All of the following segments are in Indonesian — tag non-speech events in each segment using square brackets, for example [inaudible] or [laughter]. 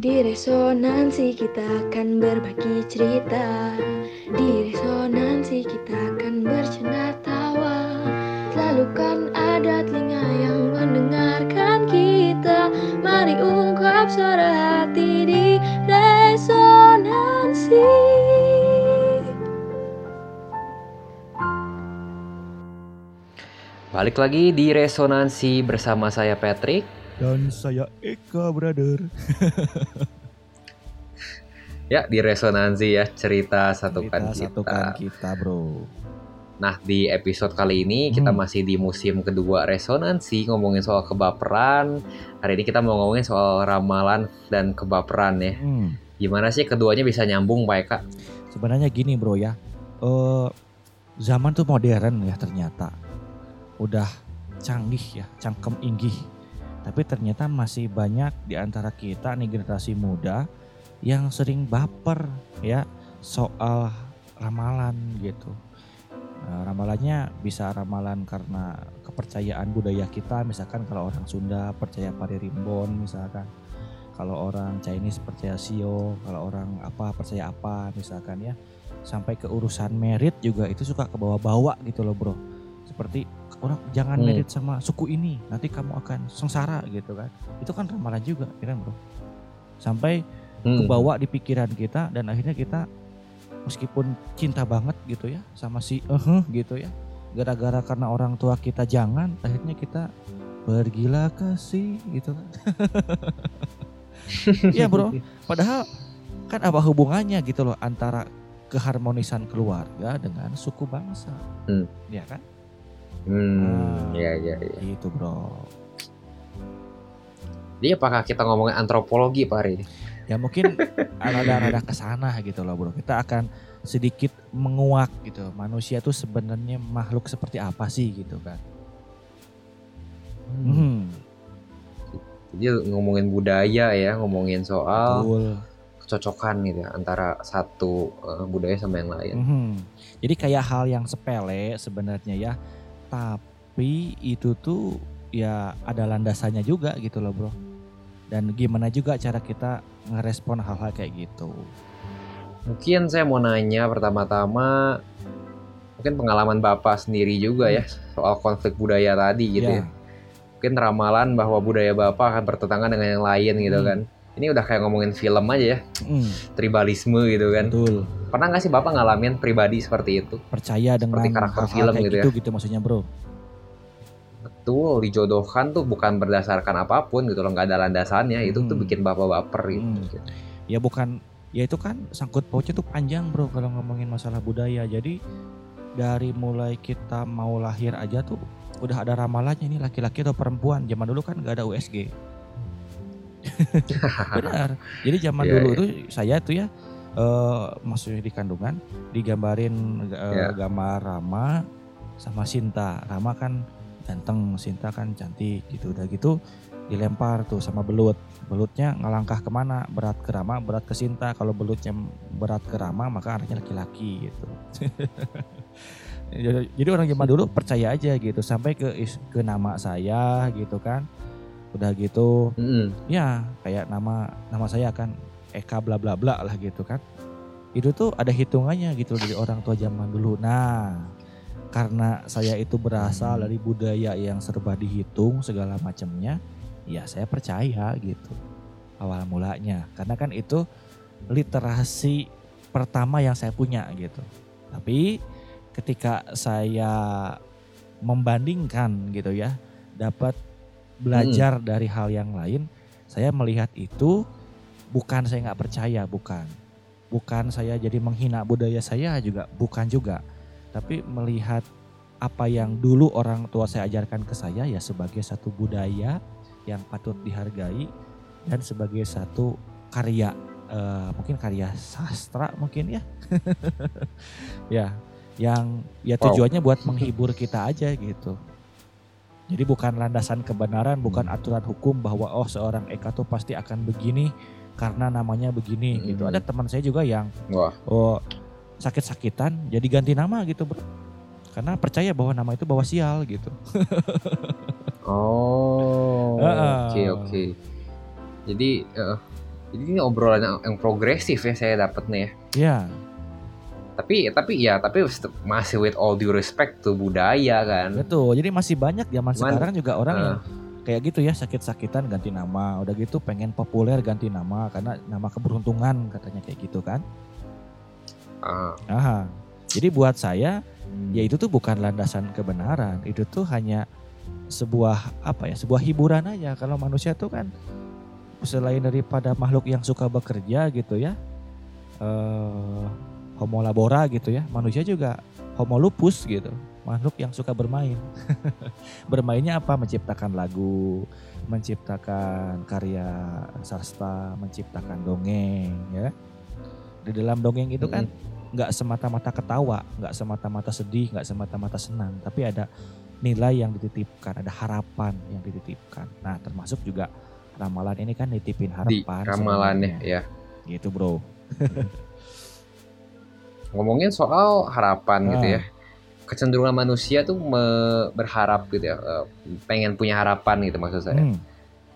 Di resonansi kita akan berbagi cerita. Di resonansi kita akan bercanda tawa. Selalu kan ada telinga yang mendengarkan kita. Mari ungkap suara hati di resonansi. Balik lagi di Resonansi bersama saya Patrick Dan saya Eka, brother. [laughs] Ya di Resonansi ya cerita satukan kita kita, satukan kita, bro. Nah di episode kali ini kita Hmm. masih di musim kedua Resonansi Ngomongin soal kebaperan Hari ini kita mau ngomongin soal ramalan dan kebaperan ya Hmm. Gimana sih keduanya bisa nyambung Pak Eka? Sebenarnya gini, bro ya. Eh zaman tuh modern ya ternyata. Udah canggih ya, cangkem inggih. Tapi ternyata masih banyak di antara kita nih generasi muda yang sering baper ya soal ramalan gitu. Nah, ramalannya bisa ramalan karena kepercayaan budaya kita, misalkan kalau orang Sunda percaya pari rimbon misalkan. Kalau orang Chinese percaya sio, kalau orang apa percaya apa misalkan ya. Sampai ke urusan merit juga itu suka ke bawah-bawa gitu loh, Bro. Seperti orang jangan Hmm. merit sama suku ini, nanti kamu akan sengsara gitu kan. Itu kan ramalan juga, ya kan, Bro. Sampai Hmm. kebawa di pikiran kita dan akhirnya kita meskipun cinta banget gitu ya sama si eh gitu ya gara-gara karena orang tua kita jangan akhirnya kita bergila kasih gitu kan [laughs] Iya bro padahal kan apa hubungannya gitu loh antara keharmonisan keluarga dengan suku bangsa Hmm. ya kan Hmm, ya ya ya. gitu bro Jadi apakah kita ngomongin antropologi Pak ini? ya mungkin [laughs] rada-rada ke sana gitu loh bro. Kita akan sedikit menguak gitu. Manusia tuh sebenarnya makhluk seperti apa sih gitu kan. Hmm, Jadi ngomongin budaya ya, ngomongin soal betul. kecocokan gitu ya, antara satu eh, budaya sama yang lain. Mhm. Jadi kayak hal yang sepele sebenarnya ya. Tapi itu tuh ya ada landasannya juga gitu loh bro. Dan gimana juga cara kita ngerespon hal-hal kayak gitu. Mungkin saya mau nanya pertama-tama, mungkin pengalaman Bapak sendiri juga ya soal konflik budaya tadi gitu ya. Ya. Mungkin ramalan bahwa budaya Bapak akan bertentangan dengan yang lain gitu Hmm. kan. Ini udah kayak ngomongin film aja ya, Hmm, tribalisme gitu kan. betul. Pernah nggak sih Bapak ngalamin pribadi seperti itu? Percaya dengan Seperti karakter hal-hal film kayak gitu ya. gitu gitu maksudnya bro. Betul, dijodohkan tuh bukan berdasarkan apa pun gitu loh, nggak ada landasannya. Itu tuh Hmm. bikin Bapak baper gitu. Hmm. ya bukan ya itu kan sangkut pautnya tuh panjang bro kalau ngomongin masalah budaya jadi dari mulai kita mau lahir aja tuh udah ada ramalannya ini laki-laki atau perempuan zaman dulu kan nggak ada USG [laughs] benar jadi zaman Iya, dulu iya. tuh saya tuh ya eh maksudnya di kandungan digambarin eh, Iya. gambar Rama sama Sinta. Rama kan ganteng Sinta kan cantik gitu. Udah gitu dilempar tuh sama belut. Belutnya ngelangkah ke mana? Berat ke Rama berat ke Sinta. Kalau belutnya berat ke Rama maka anaknya laki-laki gitu. [laughs] Jadi orang zaman dulu percaya aja gitu. Sampai ke ke nama saya gitu kan. Udah gitu Mm-mm. ya kayak nama nama saya kan Eka bla bla bla lah gitu kan. Itu tuh ada hitungannya gitu dari orang tua zaman dulu. Nah karena saya itu berasal dari budaya yang serba dihitung segala macamnya ya saya percaya gitu awal mulanya. Karena kan itu literasi pertama yang saya punya gitu. Tapi ketika saya membandingkan gitu ya dapat belajar dari hal yang lain saya melihat itu bukan saya nggak percaya bukan. Bukan saya jadi menghina budaya saya juga bukan juga. Tapi melihat apa yang dulu orang tua saya ajarkan ke saya ya sebagai satu budaya yang patut dihargai dan sebagai satu karya eh, mungkin karya sastra mungkin ya. [laughs] Ya yang ya Wow. tujuannya buat menghibur kita aja gitu jadi bukan landasan kebenaran bukan aturan hukum bahwa oh seorang Eka tuh pasti akan begini karena namanya begini gitu. Hmm. ada teman saya juga yang Wah, oh sakit-sakitan jadi ganti nama gitu bro. Karena percaya bahwa nama itu bawa sial gitu. [laughs] Oh, oke oke. Jadi eh, Jadi ini obrolan yang, yang progresif ya saya dapat nih ya. Ya, Tapi tapi ya tapi masih with all due respect to budaya kan. betul. Jadi masih banyak zaman Cuman, sekarang juga orang eh, yang kayak gitu ya sakit-sakitan ganti nama. Udah gitu pengen populer ganti nama karena nama keberuntungan katanya kayak gitu kan. ah, Aha. Jadi buat saya ya itu tuh bukan landasan kebenaran. Itu tuh hanya sebuah apa ya, sebuah hiburan aja. Kalau manusia tuh kan selain daripada makhluk yang suka bekerja gitu ya. eh homo labora gitu ya. Manusia juga homo lupus gitu. Makhluk yang suka bermain. [laughs] Bermainnya apa? Menciptakan lagu, menciptakan karya sastra, menciptakan dongeng ya. Di dalam dongeng itu kan nggak semata-mata ketawa, nggak semata-mata sedih, nggak semata-mata senang, tapi ada nilai yang dititipkan, ada harapan yang dititipkan. Nah, termasuk juga ramalan ini kan nitipin di harapan. ramalannya sebenarnya. ya. Gitu, Bro. [laughs] Ngomongin soal harapan gitu Ah. ya. Kecenderungan manusia tuh me- berharap gitu ya, eh, pengen punya harapan gitu maksud saya. Hmm,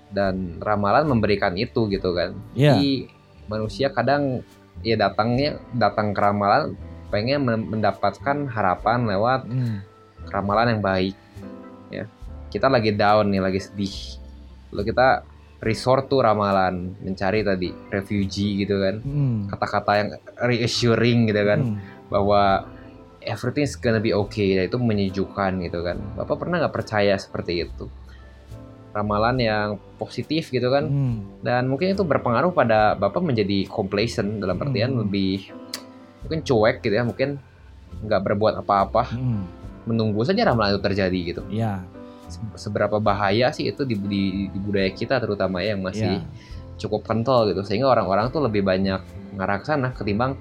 Dan ramalan memberikan itu gitu kan. Iya. Jadi manusia kadang ya datangnya datang ke ramalan pengen men- mendapatkan harapan lewat hmm, ramalan yang baik ya kita lagi down nih lagi sedih lalu kita resort tuh ramalan mencari tadi refugee gitu kan. Hmm, kata-kata yang reassuring gitu kan. Hmm. bahwa everything's gonna be okay dan itu menyejukkan gitu kan. Bapak pernah nggak percaya seperti itu? Ramalan yang positif gitu kan. Hmm, dan mungkin itu berpengaruh pada bapak menjadi complacent dalam artian Hmm. lebih mungkin cuek gitu ya mungkin nggak berbuat apa-apa. Hmm. menunggu saja ramalan itu terjadi gitu. Ya, seberapa bahaya sih itu di, di, di budaya kita terutama ya yang masih ya. cukup kental gitu sehingga orang-orang tuh lebih banyak ngarah ke sana ketimbang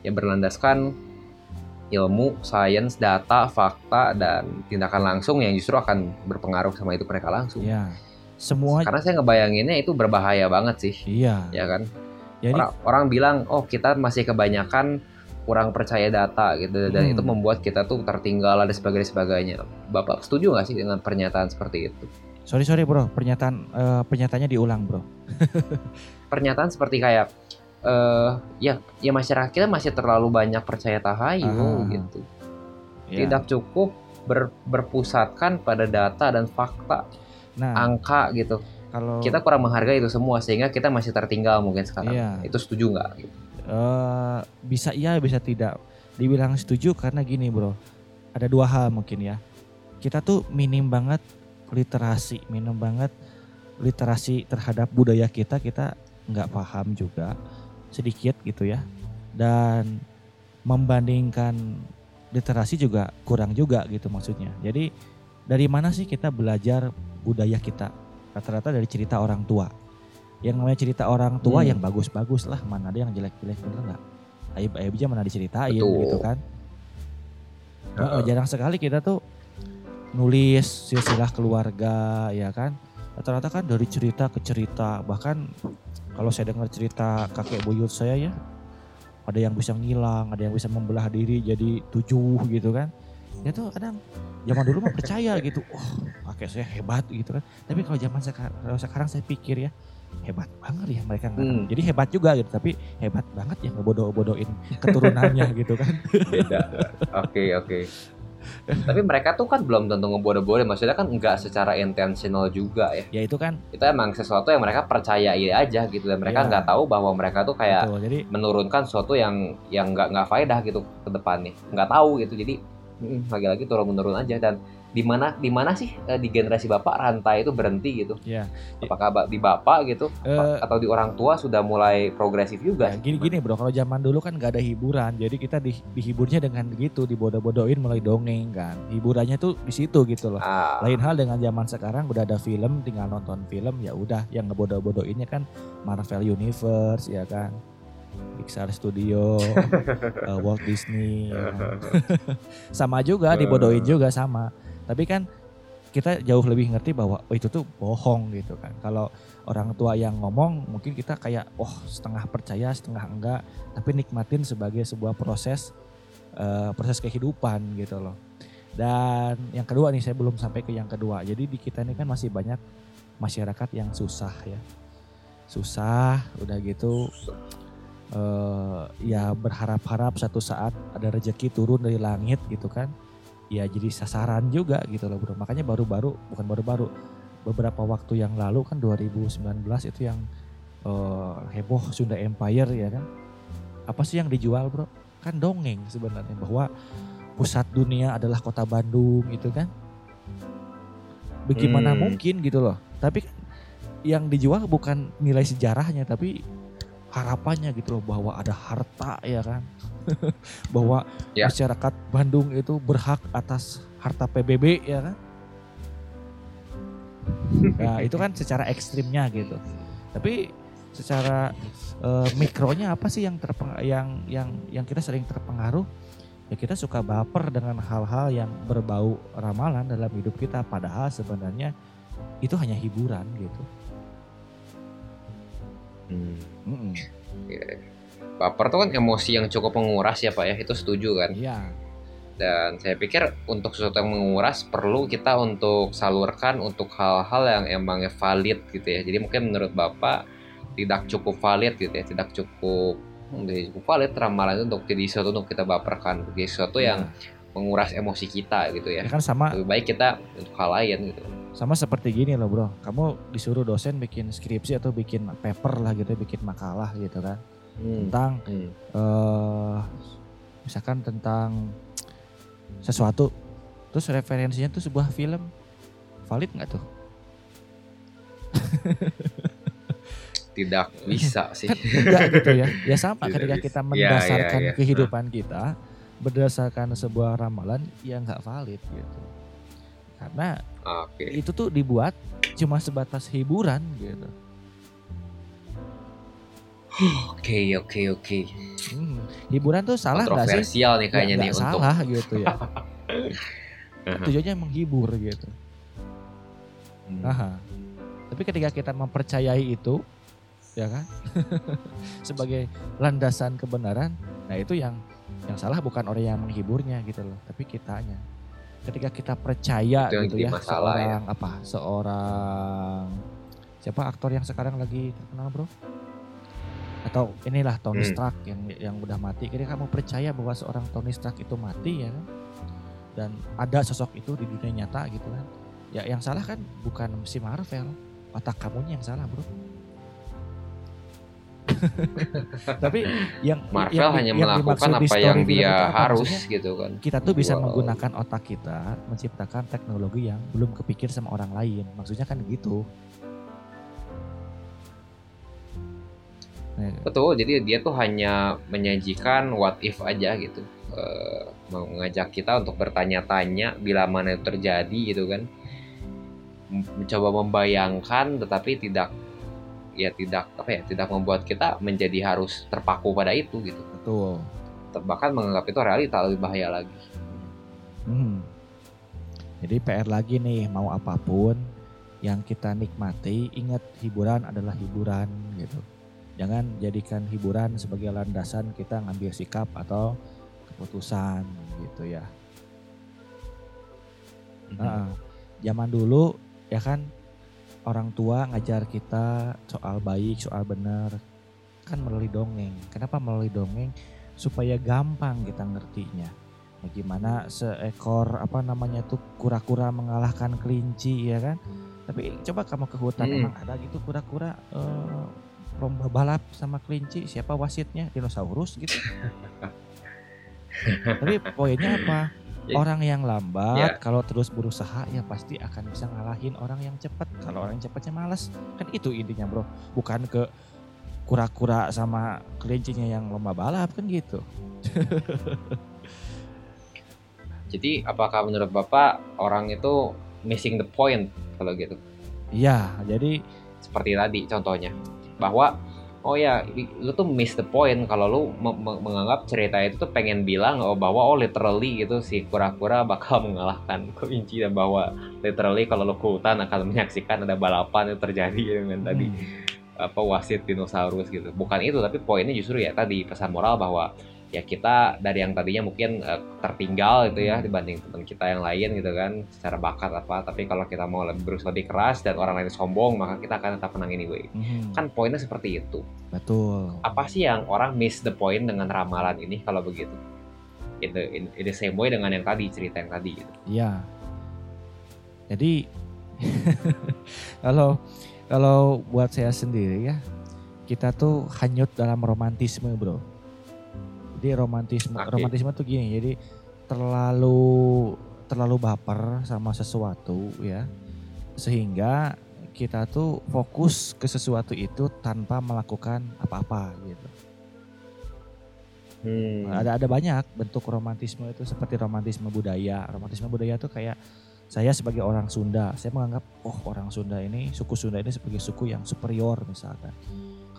yang berlandaskan ilmu, sains, data, fakta dan tindakan langsung yang justru akan berpengaruh sama itu mereka langsung. Ya. Semua Karena saya ngebayanginnya itu berbahaya banget sih, iya. ya kan? Jadi orang, orang bilang, oh kita masih kebanyakan kurang percaya data gitu dan Hmm. itu membuat kita tuh tertinggal dan sebagainya sebagainya. Bapak setuju nggak sih dengan pernyataan seperti itu? sorry sorry bro, pernyataan eh, pernyataannya diulang bro. [laughs] Pernyataan seperti kayak eh ya ya masyarakat kita masih terlalu banyak percaya tahayul Ah. gitu. Ya. Tidak cukup ber- berpusatkan pada data dan fakta, Nah, angka gitu. kalau Kita kurang menghargai itu semua sehingga kita masih tertinggal mungkin sekarang. Iya. Itu setuju nggak? Gitu. Eh, bisa iya bisa tidak. Dibilang setuju karena gini bro, ada dua hal mungkin ya. Kita tuh minim banget literasi, minim banget literasi terhadap budaya kita. Kita nggak paham juga sedikit gitu ya. Dan membandingkan literasi juga kurang juga gitu maksudnya. Jadi dari mana sih kita belajar budaya kita? Rata-rata dari cerita orang tua. Yang namanya cerita orang tua Hmm. yang bagus-bagus lah, mana ada yang jelek-jelek bener nggak? Aib-aib aja mana diceritain Betul. gitu kan. Heeh, Heeh. jarang sekali kita tuh nulis silsilah keluarga ya kan. Rata-rata kan dari cerita ke cerita, bahkan kalau saya dengar cerita kakek buyut saya ya, ada yang bisa ngilang, ada yang bisa membelah diri jadi tujuh gitu kan. Ya tuh kadang zaman dulu mah percaya gitu, [laughs] wah kakek saya hebat gitu kan. Tapi kalau zaman sekarang, kalau sekarang saya pikir ya hebat banget ya mereka Hmm. Jadi hebat juga gitu, tapi hebat banget ya ngebodoh-bodohin keturunannya [laughs] gitu kan. Beda. Oke oke. Tapi mereka tuh kan belum tentu ngebodoh-bodoh, maksudnya kan nggak secara intentional juga ya. Ya itu kan Itu emang sesuatu yang mereka percayai aja gitu dan mereka Iya. nggak tahu bahwa mereka tuh kayak betul. Jadi menurunkan sesuatu yang yang nggak nggak faedah gitu ke depannya nggak tahu gitu jadi mm, lagi-lagi turun menurun aja dan di mana di mana sih eh, di generasi bapak rantai itu berhenti gitu ya apakah di bapak gitu eh, atau di orang tua sudah mulai progresif juga Ya, gini gini bro, kalau zaman dulu kan nggak ada hiburan, jadi kita di, dihiburnya dengan gitu, dibodoh-bodohin mulai dongeng kan. Hiburannya tuh di situ gitu loh. ah, Lain hal dengan zaman sekarang udah ada film, tinggal nonton film ya udah. Yang ngebodoh-bodohinnya kan Marvel Universe ya kan, Pixar Studio, [laughs] eh, Walt Disney, ya kan. [laughs] [laughs] sama juga dibodohin juga sama. Tapi kan kita jauh lebih ngerti bahwa oh itu tuh bohong gitu kan. Kalau orang tua yang ngomong mungkin kita kayak oh setengah percaya setengah enggak tapi nikmatin sebagai sebuah proses eh, proses kehidupan gitu loh. Dan yang kedua nih saya belum sampai ke yang kedua. Jadi di kita ini kan masih banyak masyarakat yang susah ya. Susah udah gitu eh ya berharap-harap satu saat ada rezeki turun dari langit gitu kan ya jadi sasaran juga gitu loh bro. Makanya baru-baru bukan baru-baru beberapa waktu yang lalu kan 2019 itu yang eh, heboh Sunda Empire ya kan? Apa sih yang dijual bro? Kan dongeng sebenarnya bahwa pusat dunia adalah kota Bandung gitu kan? Bagaimana Hmm. mungkin gitu loh. Tapi kan yang dijual bukan nilai sejarahnya tapi harapannya gitu loh bahwa ada harta ya kan? [laughs] Bahwa Ya. masyarakat Bandung itu berhak atas harta PBB ya kan? [laughs] Nah itu kan secara ekstrimnya gitu. Tapi secara eh, mikronya apa sih yang terpeng yang yang yang kita sering terpengaruh? Ya kita suka baper dengan hal-hal yang berbau ramalan dalam hidup kita padahal sebenarnya itu hanya hiburan gitu Hmm. Mm-mm. Iya. Baper tuh kan emosi yang cukup menguras ya Pak ya, itu setuju kan? Iya, Dan saya pikir untuk sesuatu yang menguras perlu kita untuk salurkan untuk hal-hal yang emangnya valid gitu ya. Jadi mungkin menurut Bapak tidak cukup valid gitu ya, tidak cukup hmm, tidak cukup valid ramalan itu untuk jadi sesuatu untuk kita baperkan, jadi sesuatu yang menguras emosi kita gitu ya ya. kan sama Lebih baik kita untuk hal lain gitu. Sama seperti gini loh bro kamu disuruh dosen bikin skripsi atau bikin paper lah gitu bikin makalah gitu kan Hmm. tentang Hmm. eh misalkan tentang sesuatu terus referensinya tuh sebuah film valid nggak tuh [laughs] Tidak bisa sih. kan enggak gitu ya ya sama Tidak ketika bisa. kita Ya, mendasarkan ya, ya. kehidupan kita berdasarkan sebuah ramalan ya nggak valid gitu karena Oke. itu tuh dibuat cuma sebatas hiburan gitu Oke, oke, oke. Hmm, hiburan tuh salah nggak sih Kontroversial nih kayaknya Ya, nih nggak untuk salah gitu ya [laughs] tujuannya menghibur gitu Hmm. Aha. Tapi ketika kita mempercayai itu, ya kan, [laughs] sebagai landasan kebenaran, nah itu yang yang salah bukan orang yang menghiburnya gitu loh, tapi kitanya. Ketika kita percaya Itu gitu ya, masalah ya. seorang apa, seorang siapa aktor yang sekarang lagi terkenal bro? Atau inilah Tony Hmm. Stark yang yang udah mati. Ketika kamu percaya bahwa seorang Tony Stark itu mati ya kan, dan ada sosok itu di dunia nyata gitu kan ya yang salah kan bukan si Marvel otak kamunya yang salah bro tapi yang Marvel yang- hanya yang melakukan apa yang dia apa? harus Maksudnya, gitu kan. kita tuh bisa Wow. menggunakan otak kita menciptakan teknologi yang belum kepikir sama orang lain maksudnya kan gitu Nah, Betul, jadi dia tuh hanya menyajikan what if aja gitu. Eh, mengajak kita untuk bertanya-tanya bila mana itu terjadi gitu kan. Mencoba membayangkan tetapi tidak ya tidak apa ya, tidak membuat kita menjadi harus terpaku pada itu gitu. betul Bahkan menganggap itu realita lebih bahaya lagi. Hmm. Jadi PR lagi nih mau apa pun yang kita nikmati ingat hiburan adalah hiburan gitu. Jangan jadikan hiburan sebagai landasan kita ngambil sikap atau keputusan gitu ya. Heeh. Zaman dulu ya kan orang tua ngajar kita soal baik, soal benar kan melalui dongeng. Kenapa melalui dongeng? Supaya gampang kita ngertinya. Bagaimana seekor apa namanya tuh kura-kura mengalahkan kelinci ya kan? Tapi coba kamu ke hutan Hmm. emang ada gitu kura-kura eh, lomba balap sama kelinci siapa wasitnya dinosaurus gitu. [laughs] Tapi poinnya apa? Ya. Orang yang lambat Ya. kalau terus berusaha ya pasti akan bisa ngalahin orang yang cepat. Kalau orang yang cepatnya malas, kan itu intinya bro. Bukan ke kura-kura sama kelincinya yang lomba balap kan gitu. [laughs] Jadi apakah menurut Bapak orang itu missing the point kalau gitu? Iya, jadi seperti tadi contohnya bahwa oh ya lu tuh miss the point. Kalau lu me- me- menganggap cerita itu tuh pengen bilang oh bahwa oh literally gitu si kura-kura bakal [laughs] mengalahkan kelinci dan bahwa literally kalau lu ke hutan akan menyaksikan ada balapan yang terjadi [laughs] dengan tadi hmm, apa wasit dinosaurus gitu. Bukan itu tapi poinnya justru ya tadi pesan moral bahwa ya kita dari yang tadinya mungkin uh, tertinggal gitu ya Hmm. dibanding teman kita yang lain gitu kan secara bakat apa tapi kalau kita mau lebih berusaha lebih keras dan orang lain sombong maka kita akan tetap menang anyway Mhm. kan poinnya seperti itu betul. apa sih yang orang miss the point dengan ramalan ini kalau begitu in the, in, in the same way dengan yang tadi cerita yang tadi gitu Iya. Jadi [laughs] kalau kalau buat saya sendiri ya, kita tuh hanyut dalam romantisme, Bro. Jadi romantisme Oke. romantisme tuh gini, jadi terlalu terlalu baper sama sesuatu ya. Sehingga kita tuh fokus ke sesuatu itu tanpa melakukan apa-apa gitu. hmm. Ada ada banyak bentuk romantisme itu seperti romantisme budaya. Romantisme budaya itu kayak saya sebagai orang Sunda, saya menganggap oh orang Sunda ini suku Sunda ini sebagai suku yang superior misalkan.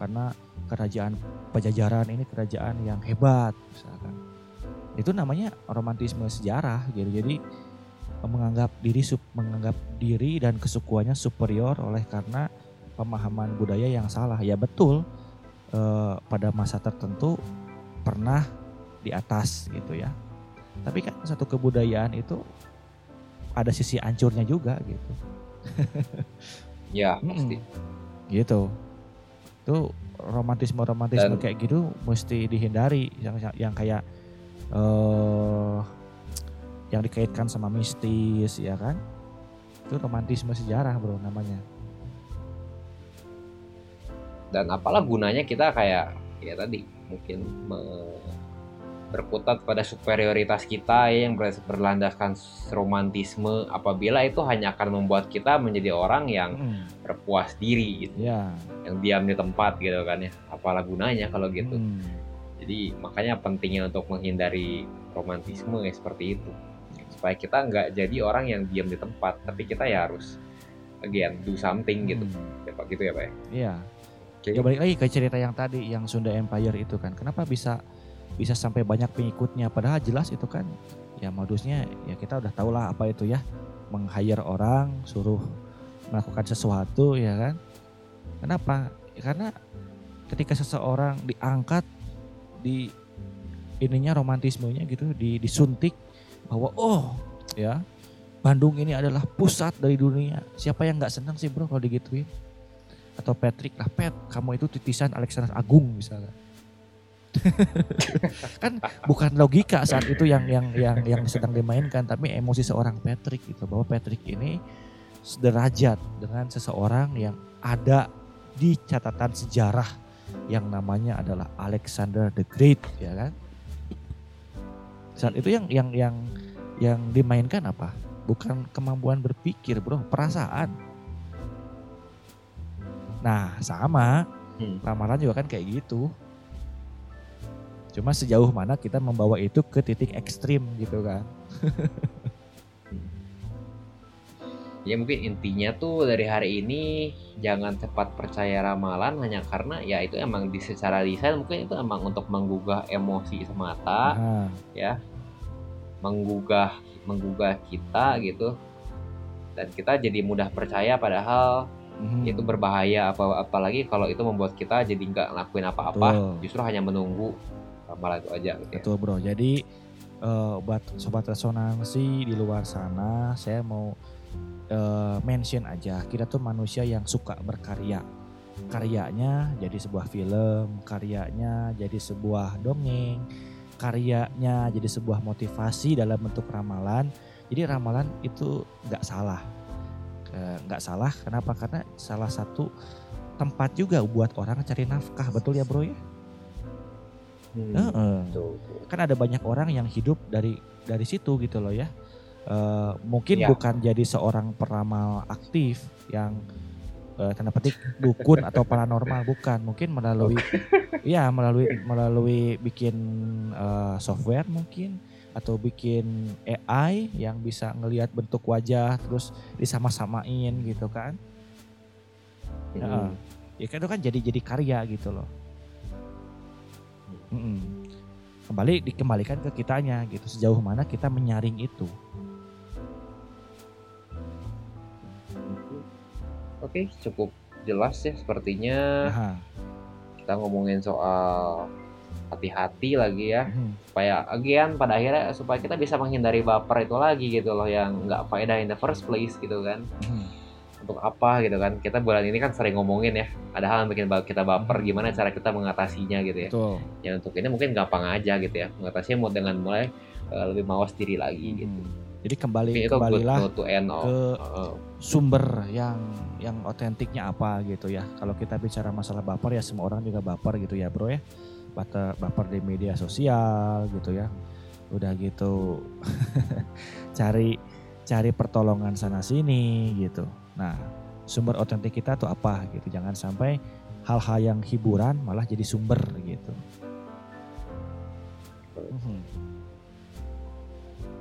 Karena kerajaan Pajajaran ini kerajaan yang hebat misalkan. Itu namanya romantisme sejarah gitu. Jadi menganggap diri sup- menganggap diri dan kesukuannya superior oleh karena pemahaman budaya yang salah. Ya betul. eh, pada masa tertentu pernah di atas gitu ya. Tapi kan satu kebudayaan itu ada sisi hancurnya juga gitu. [laughs] ya pasti Gitu. Itu romantisme-romantisme Dan- kayak gitu mesti dihindari yang yang kayak eh yang dikaitkan sama mistis ya kan. Itu romantisme sejarah, Bro, namanya. dan apalah gunanya kita kayak ya tadi mungkin me- berkutat pada superioritas kita ya, yang ber- berlandaskan romantisme apabila itu hanya akan membuat kita menjadi orang yang Mm, berpuas diri gitu Ya. yang diam di tempat gitu kan ya apalah gunanya kalau gitu mm. jadi makanya pentingnya untuk menghindari romantisme ya seperti itu supaya kita nggak jadi orang yang diam di tempat tapi kita ya harus again do something gitu Mm. ya pak gitu ya pak ya Iya. Oke. Ya balik lagi ke cerita yang tadi yang Sunda Empire itu kan. Kenapa bisa bisa sampai banyak pengikutnya padahal jelas itu kan ya modusnya ya kita udah tahu lah apa itu ya meng-hire orang suruh melakukan sesuatu ya kan. Kenapa? Ya karena ketika seseorang diangkat di ininya romantismenya gitu di disuntik bahwa oh ya Bandung ini adalah pusat dari dunia. Siapa yang nggak senang sih bro kalau digituin? Atau Patrick lah, Pet, kamu itu titisan Alexander Agung misalnya. [laughs] kan bukan logika saat itu yang yang yang yang sedang dimainkan, tapi emosi seorang Patrick gitu bahwa Patrick ini sederajat dengan seseorang yang ada di catatan sejarah yang namanya adalah Alexander the Great, ya kan? Saat itu yang yang yang yang dimainkan apa? Bukan kemampuan berpikir, bro, perasaan. Nah, sama Hmm. ramalan juga kan kayak gitu. Cuma sejauh mana kita membawa itu ke titik ekstrim gitu kan. [laughs] Ya mungkin intinya tuh dari hari ini jangan cepat percaya ramalan hanya karena ya itu emang di secara desain mungkin itu emang untuk menggugah emosi semata, Nah, menggugah menggugah kita gitu. Dan kita jadi mudah percaya padahal mhm. itu berbahaya apa apalagi kalau itu membuat kita jadi nggak ngelakuin apa-apa, justru hanya menunggu itu aja gitu ya. Betul bro. Jadi eh, buat sobat resonansi di luar sana, saya mau eh, mention aja kita tuh manusia yang suka berkarya. Karyanya jadi sebuah film, karyanya jadi sebuah dongeng, karyanya jadi sebuah motivasi dalam bentuk ramalan. Jadi ramalan itu nggak salah, Eh, nggak salah. Kenapa? Karena salah satu tempat juga buat orang cari nafkah, betul ya bro ya? Hmm, Heeh betul, betul. kan ada banyak orang yang hidup dari dari situ gitu loh ya. Eh, mungkin Ya. bukan jadi seorang peramal aktif yang eh, tanda petik dukun [laughs] atau paranormal bukan, mungkin melalui ya melalui melalui bikin eh, software mungkin atau bikin AI yang bisa ngelihat bentuk wajah terus disama-samain gitu kan. Hmm. Heeh. Ya kan itu kan jadi jadi karya gitu loh. Mm-mm. Kembali dikembalikan ke kitanya gitu sejauh mana kita menyaring itu. Oke, cukup jelas ya sepertinya. Aha. kita ngomongin soal hati-hati lagi ya Hmm. supaya again pada akhirnya supaya kita bisa menghindari baper itu lagi gitu loh yang nggak faedah in the first place gitu kan Hmm. Untuk apa gitu kan kita bulan ini kan sering ngomongin ya ada hal yang bikin kita baper gimana cara kita mengatasinya gitu ya Betul. ya untuk ini mungkin gampang aja gitu ya mengatasinya mau dengan mulai eh, lebih mawas diri lagi gitu Hmm. Jadi kembali good kembalilah to end ke uh, sumber yang yang otentiknya apa gitu ya. Kalau kita bicara masalah baper ya semua orang juga baper gitu ya bro ya. Baper, baper di media sosial gitu ya. Udah gitu [laughs] cari cari pertolongan sana sini gitu. Nah sumber otentik kita tuh apa gitu. Jangan sampai hal-hal yang hiburan malah jadi sumber gitu. Mhm.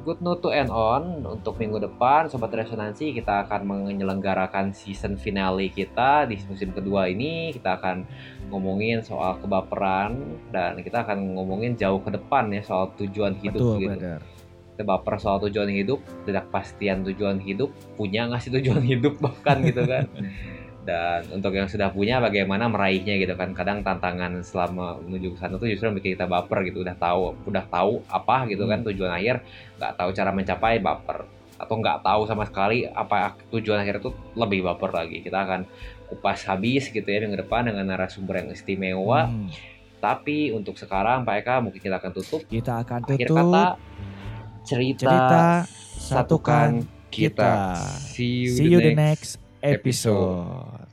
good note to end on untuk minggu depan sobat resonansi kita akan menyelenggarakan season finale kita di musim kedua ini kita akan ngomongin soal kebaperan dan kita akan ngomongin jauh ke depan ya soal tujuan hidup Betul gitu brother. Kita baper soal tujuan hidup tidak pastian tujuan hidup punya nggak sih tujuan hidup bahkan gitu kan. [laughs] Dan untuk yang sudah punya bagaimana meraihnya gitu kan. Kadang tantangan selama menuju ke sana tuh justru bikin kita baper gitu. Udah tahu udah tahu apa gitu kan tujuan akhir nggak tahu cara mencapai baper. Atau nggak tahu sama sekali apa tujuan akhir itu lebih baper lagi. Kita akan kupas habis gitu ya minggu depan dengan narasumber yang istimewa. Hmm. tapi untuk sekarang Pak Eka mungkin kita akan tutup. Kita akan akhir tutup. kata cerita, cerita satukan kita. kita. See you, See you the next episode.